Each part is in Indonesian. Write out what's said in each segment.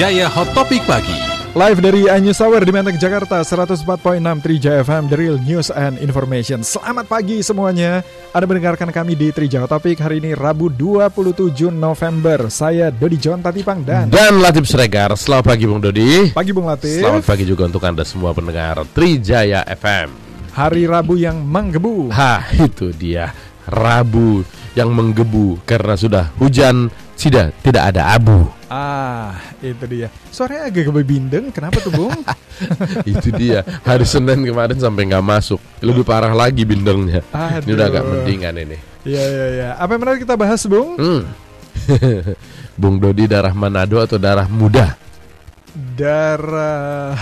Trijaya Hot Topic Pagi. Live dari Anyu Tower di Menteng, Jakarta 104.6 Trijaya FM The Real News and Information. Selamat pagi semuanya. Anda mendengarkan kami di Trijaya Topik hari ini Rabu 27 November. Saya Dodi John Tatipang dan Dan Latif Sregar, selamat pagi Bung Dodi. Pagi Bung Latif. Selamat pagi juga untuk Anda semua pendengar Trijaya FM Hari Rabu yang menggebu. Ha, itu dia. Rabu yang menggebu karena sudah hujan tidak tidak ada abu. Ah, itu dia Suaranya agak kebebindeng, kenapa tuh Bung? itu dia. Hari Senin kemarin sampai nggak masuk. Lebih parah lagi bindengnya. Ini udah agak Aduh. mendingan ini. Iya, iya, iya Apa yang menarik kita bahas Bung? Hmm. Bung Dodi darah Manado atau darah muda? Darah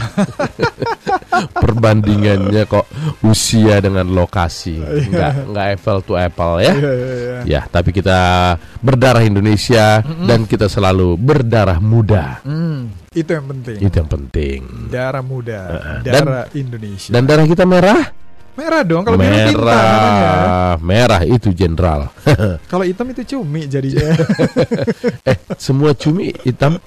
Perbandingannya kok usia dengan lokasi. Nggak nggak apple to apple ya. Iya, iya, iya Ya, tapi kita berdarah Indonesia dan kita selalu berdarah muda. Hmm, Itu yang penting Itu yang penting. Darah muda, Uh-uh. darah Indonesia. Dan darah kita merah? Merah dong, kalau biru namanya. merah. Merah itu jenderal. Kalau hitam itu cumi jadinya. eh, semua cumi hitam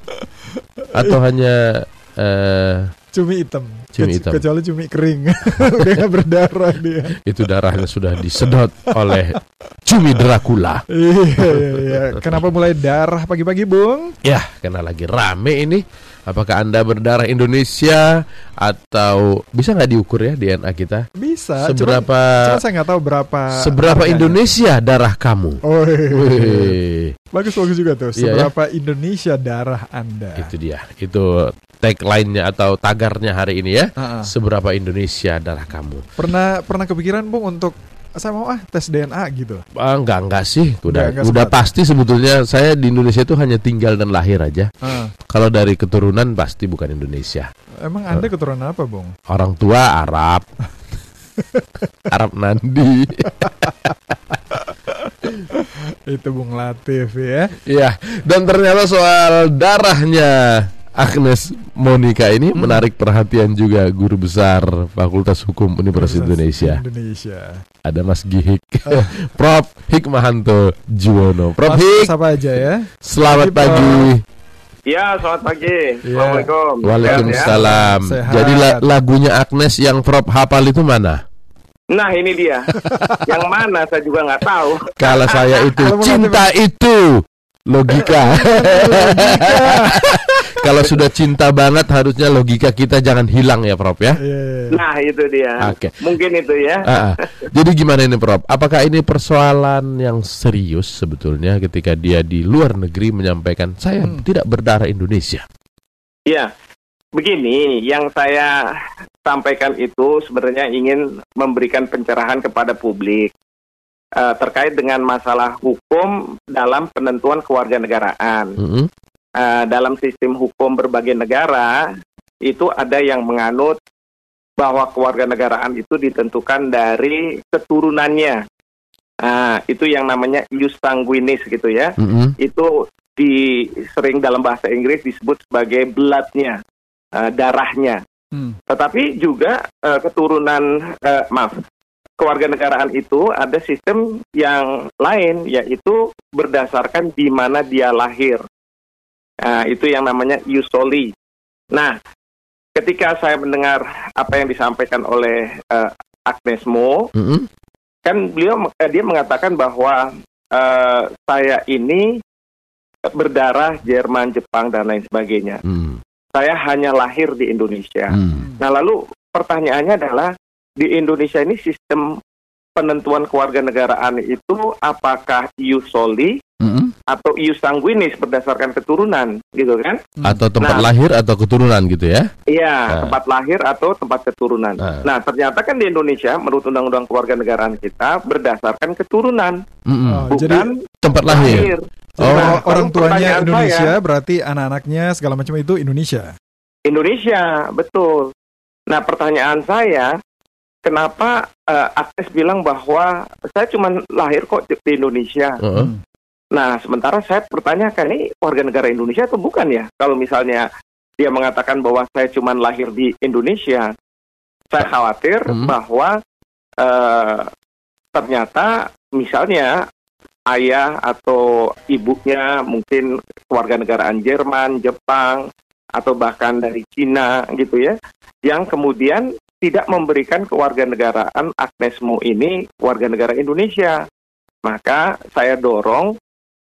atau hanya eh, cumi hitam. Cumi hitam. Kecuali cumi kering. Udah gak berdarah dia. itu darahnya sudah disedot oleh cumi Dracula. iya, iya, iya. Kenapa mulai darah pagi-pagi, Bung? Ya, karena lagi rame ini. Apakah Anda berdarah Indonesia atau bisa nggak diukur ya DNA kita? Bisa. Seberapa Cuman, cuman saya nggak tahu berapa. seberapa harganya. Indonesia darah kamu? Oh, iya. Bagus bagus juga tuh. Iya, ya. Seberapa Indonesia darah Anda? itu dia. Itu tagline-nya atau tagarnya hari ini ya. Ah, ah. Seberapa Indonesia darah kamu? Pernah pernah kepikiran, Bung, untuk saya mau ah tes DNA gitu. Ah, enggak enggak sih. Udah Enggak, enggak udah sempat. pasti sebetulnya saya di Indonesia itu hanya tinggal dan lahir aja. Ah. Kalau dari keturunan pasti bukan Indonesia. Emang Anda keturunan apa, Bung? Orang tua Arab. Arab Nandi. Itu Bung Latif ya. Iya, dan ternyata soal darahnya Agnes Monica ini menarik perhatian juga guru besar Fakultas Hukum Universitas Indonesia. Indonesia. Ada Mas Gihik, Prof Hikmahanto Juwono. Prof Mas, Hik, apa aja ya? selamat Pagi, Prof. pagi. Ya, selamat pagi. Iya. Assalamualaikum. Waalaikumsalam. Sehat. Jadi la- lagunya Agnes yang Prof hafal itu mana? Nah, ini dia. Yang mana saya juga nggak tahu. Kalau saya itu cinta itu logika. Kalau sudah cinta banget harusnya logika kita jangan hilang ya Prof ya. Iya, iya. Nah, itu dia. Oke. Mungkin itu ya. Ah, ah. Jadi gimana ini Prof? Apakah ini persoalan yang serius sebetulnya ketika dia di luar negeri menyampaikan saya Hmm. tidak berdarah Indonesia? Iya. Begini, yang saya sampaikan itu sebenarnya ingin memberikan pencerahan kepada publik eh, terkait dengan masalah hukum dalam penentuan kewarganegaraan. Mm-mm. Eh, dalam sistem hukum berbagai negara itu ada yang menganut bahwa kewarganegaraan itu ditentukan dari keturunannya. Nah, itu yang namanya ius sanguinis gitu ya. Mm-mm. Itu di sering dalam bahasa Inggris disebut sebagai bloodnya, eh, darahnya. Hmm. Tetapi juga eh, keturunan eh, maaf kewarganegaraan itu ada sistem yang lain yaitu berdasarkan di mana dia lahir. Nah, itu yang namanya ius soli. Nah, ketika saya mendengar apa yang disampaikan oleh eh, Agnes Mo, Mm-mm. kan beliau eh, dia mengatakan bahwa eh, saya ini berdarah Jerman, Jepang dan lain sebagainya. Mm. Saya hanya lahir di Indonesia. Mm. Nah, lalu pertanyaannya adalah di Indonesia ini sistem penentuan kewarganegaraan itu apakah ius soli. Atau ius sanguinis berdasarkan keturunan, gitu kan? Atau tempat Nah. lahir atau keturunan gitu ya? Iya, Ah. tempat lahir atau tempat keturunan. Ah. Nah, ternyata kan di Indonesia menurut undang-undang kewarganegaraan kita berdasarkan keturunan, Mm-mm. Oh, bukan jadi tempat lahir. jadi Oh, orang- orang tuanya Indonesia, saya- berarti anak-anaknya segala macam itu Indonesia. Indonesia, betul. Nah, pertanyaan saya, kenapa eh, Agnes bilang bahwa saya cuma lahir kok di Indonesia? Heeh. Hmm. Nah, sementara saya pertanyakan ini warga negara Indonesia atau bukan ya? Kalau misalnya dia mengatakan bahwa saya cuma lahir di Indonesia, saya khawatir Hmm. bahwa eh, ternyata misalnya ayah atau ibunya mungkin kewarganegaraan Jerman, Jepang, atau bahkan dari Cina gitu ya, yang kemudian tidak memberikan kewarganegaraan Agnes Mo ini warga negara Indonesia. Maka saya dorong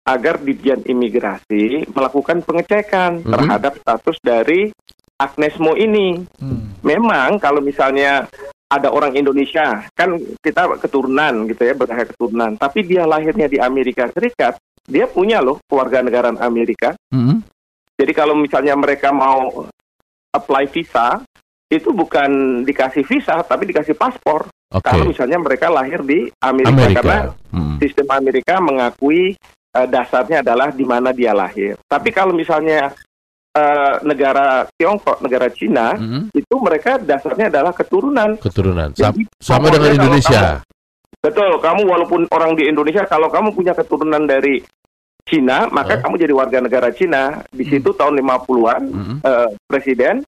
agar Ditjen Imigrasi melakukan pengecekan Mhm. terhadap status dari Agnes Mo ini. Hmm. Memang kalau misalnya ada orang Indonesia, kan kita keturunan gitu ya, berkah keturunan, tapi dia lahirnya di Amerika Serikat, dia punya loh kewarganegaraan Amerika. Mm-mm. Jadi kalau misalnya mereka mau apply visa, itu bukan dikasih visa, tapi dikasih paspor. Oke. Kalau misalnya mereka lahir di Amerika, karena Amerika. Mm. sistem Amerika mengakui eh, dasarnya adalah di mana dia lahir. Tapi kalau misalnya eh, negara Tiongkok, negara Cina, Mm-mm. itu mereka dasarnya adalah keturunan. Keturunan. Sa- Jadi, sama dengan Indonesia. Betul, kamu walaupun orang di Indonesia, kalau kamu punya keturunan dari Cina, maka Eh. kamu jadi warga negara Cina. Di situ tahun 50-an, Mm-mm. eh, Presiden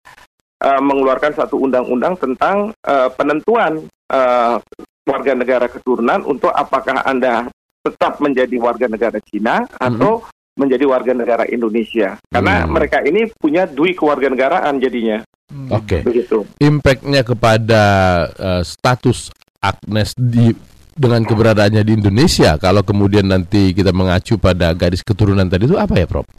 eh, mengeluarkan satu undang-undang tentang eh, penentuan eh, warga negara keturunan untuk apakah Anda tetap menjadi warga negara Cina atau menjadi warga negara Indonesia. Karena Hmm. mereka ini punya dui kewarganegaraan jadinya. Hmm. Oke. Begitu. Impactnya kepada eh, status Agnes di dengan keberadaannya di Indonesia kalau kemudian nanti kita mengacu pada garis keturunan tadi itu apa ya, Prof?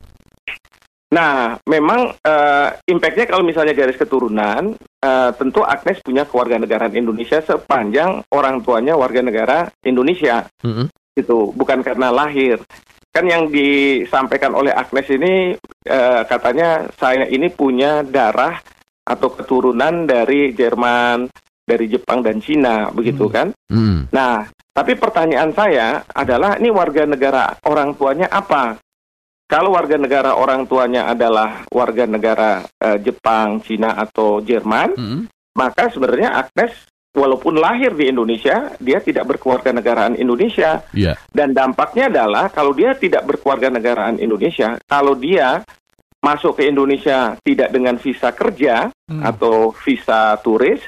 Nah, memang eh, impactnya kalau misalnya garis keturunan, eh, tentu Agnes punya kewarganegaraan Indonesia sepanjang orang tuanya warga negara Indonesia, Mm-mm. Gitu. Bukan karena lahir. Kan yang disampaikan oleh Agnes ini eh, katanya saya ini punya darah atau keturunan dari Jerman, dari Jepang dan Cina, begitu Hmm. kan? Mm. Nah, tapi pertanyaan saya adalah ini warga negara orang tuanya apa? Kalau warga negara orang tuanya adalah warga negara eh, Jepang, Cina atau Jerman, Mm-mm. maka sebenarnya Agnes walaupun lahir di Indonesia, dia tidak berkewarganegaraan Indonesia. Iya. Dan dampaknya adalah kalau dia tidak berkewarganegaraan Indonesia, kalau dia masuk ke Indonesia tidak dengan visa kerja Hmm. atau visa turis,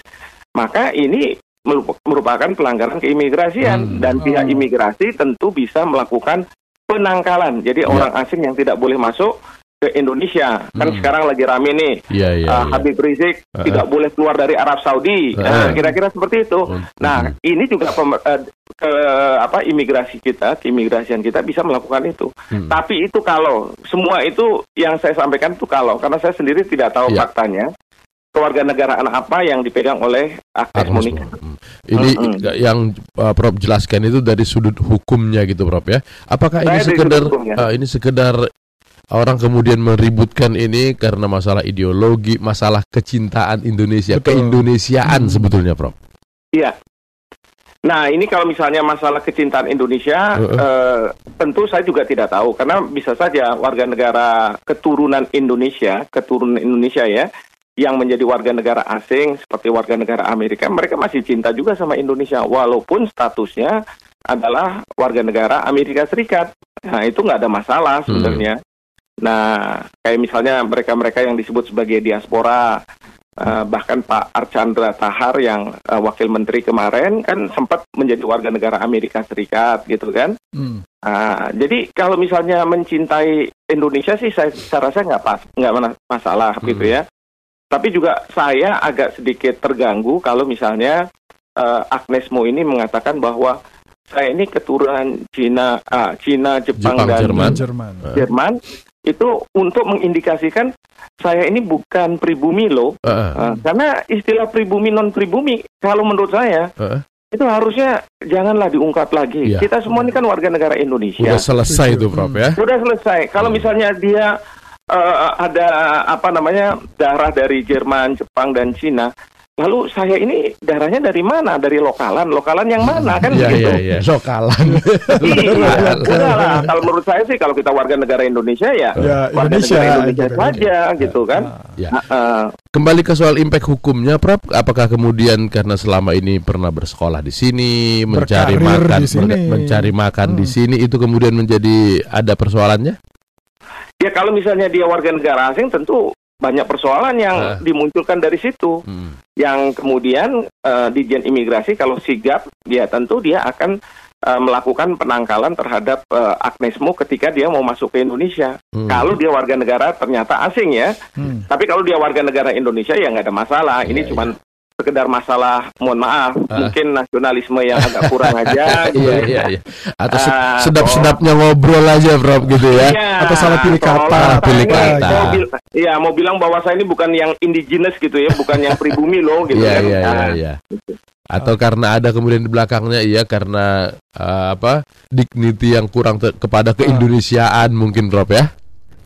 maka ini merup- merupakan pelanggaran keimigrasian Hmm. dan pihak Oh. imigrasi tentu bisa melakukan penangkalan. Jadi Ya. orang asing yang tidak boleh masuk ke Indonesia. Kan Hmm. sekarang lagi rame nih Iya, iya, uh, iya. Habib Rizik Uh-uh. tidak boleh keluar dari Arab Saudi. Nah, kira-kira seperti itu. Hmm. Nah, ini juga pem- eh, ke apa imigrasi kita, keimigrasian kita bisa melakukan itu. Hmm. Tapi itu kalau semua itu yang saya sampaikan itu kalau karena saya sendiri tidak tahu Ya. faktanya kewarganegaraan apa yang dipegang oleh Agnes Agnes Monica. Mo. Hmm. Ini Mm-mm. yang uh, Prof jelaskan itu dari sudut hukumnya gitu Prof ya. Apakah ini Saya dari sekedar sudut hukumnya. uh, ini sekedar orang kemudian meributkan ini karena masalah ideologi, masalah kecintaan Indonesia, Betul. keindonesiaan Hmm. sebetulnya Prof. Iya. Nah, ini kalau misalnya masalah kecintaan Indonesia, Uh-uh. eh, tentu saya juga tidak tahu karena bisa saja warga negara keturunan Indonesia, keturunan Indonesia ya, yang menjadi warga negara asing seperti warga negara Amerika, mereka masih cinta juga sama Indonesia walaupun statusnya adalah warga negara Amerika Serikat. Nah, itu nggak ada masalah sebenarnya. Nah, kayak misalnya mereka-mereka yang disebut sebagai diaspora, eh, bahkan Pak Archandra Tahar yang eh, wakil menteri kemarin kan sempat menjadi warga negara Amerika Serikat gitu kan. Hmm. Ah, jadi kalau misalnya mencintai Indonesia sih saya, saya rasa nggak pas nggak masalah gitu Hmm. ya. Tapi juga saya agak sedikit terganggu kalau misalnya eh, Agnes Mo ini mengatakan bahwa saya ini keturunan Cina, ah, Cina, Jepang, Jepang, dan Jerman. Jerman. Jerman itu untuk mengindikasikan saya ini bukan pribumi loh. Uh, karena istilah pribumi non pribumi kalau menurut saya uh, itu harusnya janganlah diungkap lagi. Iya. Kita semua ini kan warga negara Indonesia. udah selesai itu Prof ya. Sudah selesai. Kalau Hmm. misalnya dia eh, ada apa namanya darah dari Jerman, Jepang dan Cina, lalu saya ini darahnya dari mana? Dari lokalan. Lokalan yang mana kan Iya begitu? iya iya. Sokalan. Iya, lah. Kalau menurut saya sih kalau kita warga negara Indonesia ya, Ya, warga Indonesia negara Indonesia gitu. saja gitu kan. Ya. Nah, eh, Kembali ke soal impact hukumnya, Prof. Apakah kemudian karena selama ini pernah bersekolah di sini, mencari makan, di sini. men- mencari makan di Hmm. sini, itu kemudian menjadi ada persoalannya? ya kalau misalnya dia warga negara asing tentu banyak persoalan yang Ah. dimunculkan dari situ. Hmm. yang kemudian eh, Dijen Imigrasi kalau sigap ya tentu dia akan eh, melakukan penangkalan terhadap eh, Agnes Mo ketika dia mau masuk ke Indonesia. Hmm. Kalau dia warga negara ternyata asing ya, Hmm. tapi kalau dia warga negara Indonesia ya nggak ada masalah. Ini cuman sekedar masalah, mohon maaf, Ah. mungkin nasionalisme yang agak kurang aja. gitu Iya ya. iya iya. Atau se- Ah, sedap-sedapnya ngobrol aja, Bro, gitu ya. Iya, Atau salah pilih kata. pilih kata. Bil- Iya, mau bilang bahwa saya ini bukan yang indigenous gitu ya, bukan yang pribumi loh gitu Iya kan. iya iya Nah, iya. Atau karena ada kemudian di belakangnya iya karena eh, apa dignity yang kurang kepada keindonesiaan mungkin Rob ya.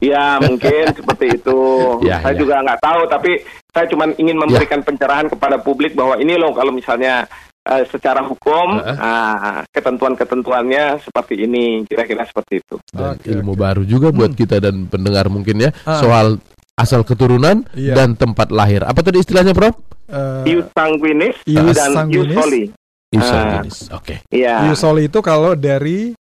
Ya mungkin seperti itu. Ya, saya ya. juga nggak tahu, tapi saya cuma ingin memberikan pencerahan kepada publik bahwa ini loh kalau misalnya eh, secara hukum Heeh. ah, ketentuan-ketentuannya seperti ini, kira-kira seperti itu. Dan Oke, ilmu oke. baru juga buat Hmm. kita dan pendengar mungkin ya Ah. soal asal keturunan Iya. dan tempat lahir. Apa tadi istilahnya, Prof? Ius sanguinis Ius dan Ius sanguinis. soli. Ius Ah. sanguinis. Oke. Iya, Ius soli itu kalau dari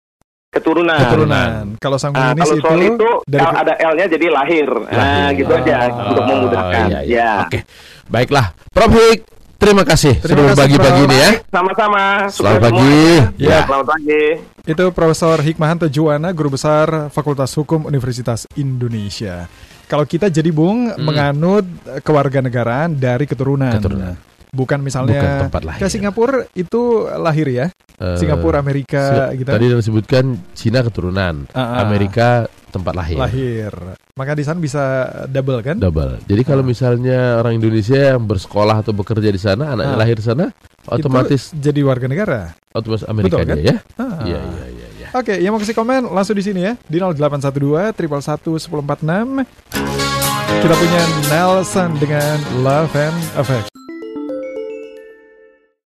keturunan. keturunan. Kalau Nah, sanguinis kalau itu, itu dari kalau ada L-nya jadi lahir. Nah, gitu aja Ah. untuk memudahkan. iya, iya. Ya. Oke. Baiklah, Prof Hik, terima kasih Terima sudah kasih, berbagi Prof. pagi ini ya. Sama-sama. Selamat pagi. Ya. Ya. Selamat pagi. itu Profesor Hikmahanto Juwana, Guru Besar Fakultas Hukum Universitas Indonesia. Kalau kita jadi Bung Hmm. menganut kewarganegaraan dari keturunan. Keturunan. Bukan misalnya Bukan tempat lahir. ke Singapura itu lahir ya. Eh, Singapura, Amerika si- gitu. Tadi disebutkan Cina keturunan, Ah, ah. Amerika tempat lahir. lahir. Maka di sana bisa double kan? Double. Jadi kalau misalnya orang Indonesia yang bersekolah atau bekerja di sana, anaknya Ah. lahir di sana, otomatis Itu jadi warga negara. otomatis Amerika Betul, kan? ya. Ah. Iya iya iya iya. Oke, yang mau kasih komen langsung di sini ya di 0812 triple 1046. Kita punya Nelson dengan Love and Affection.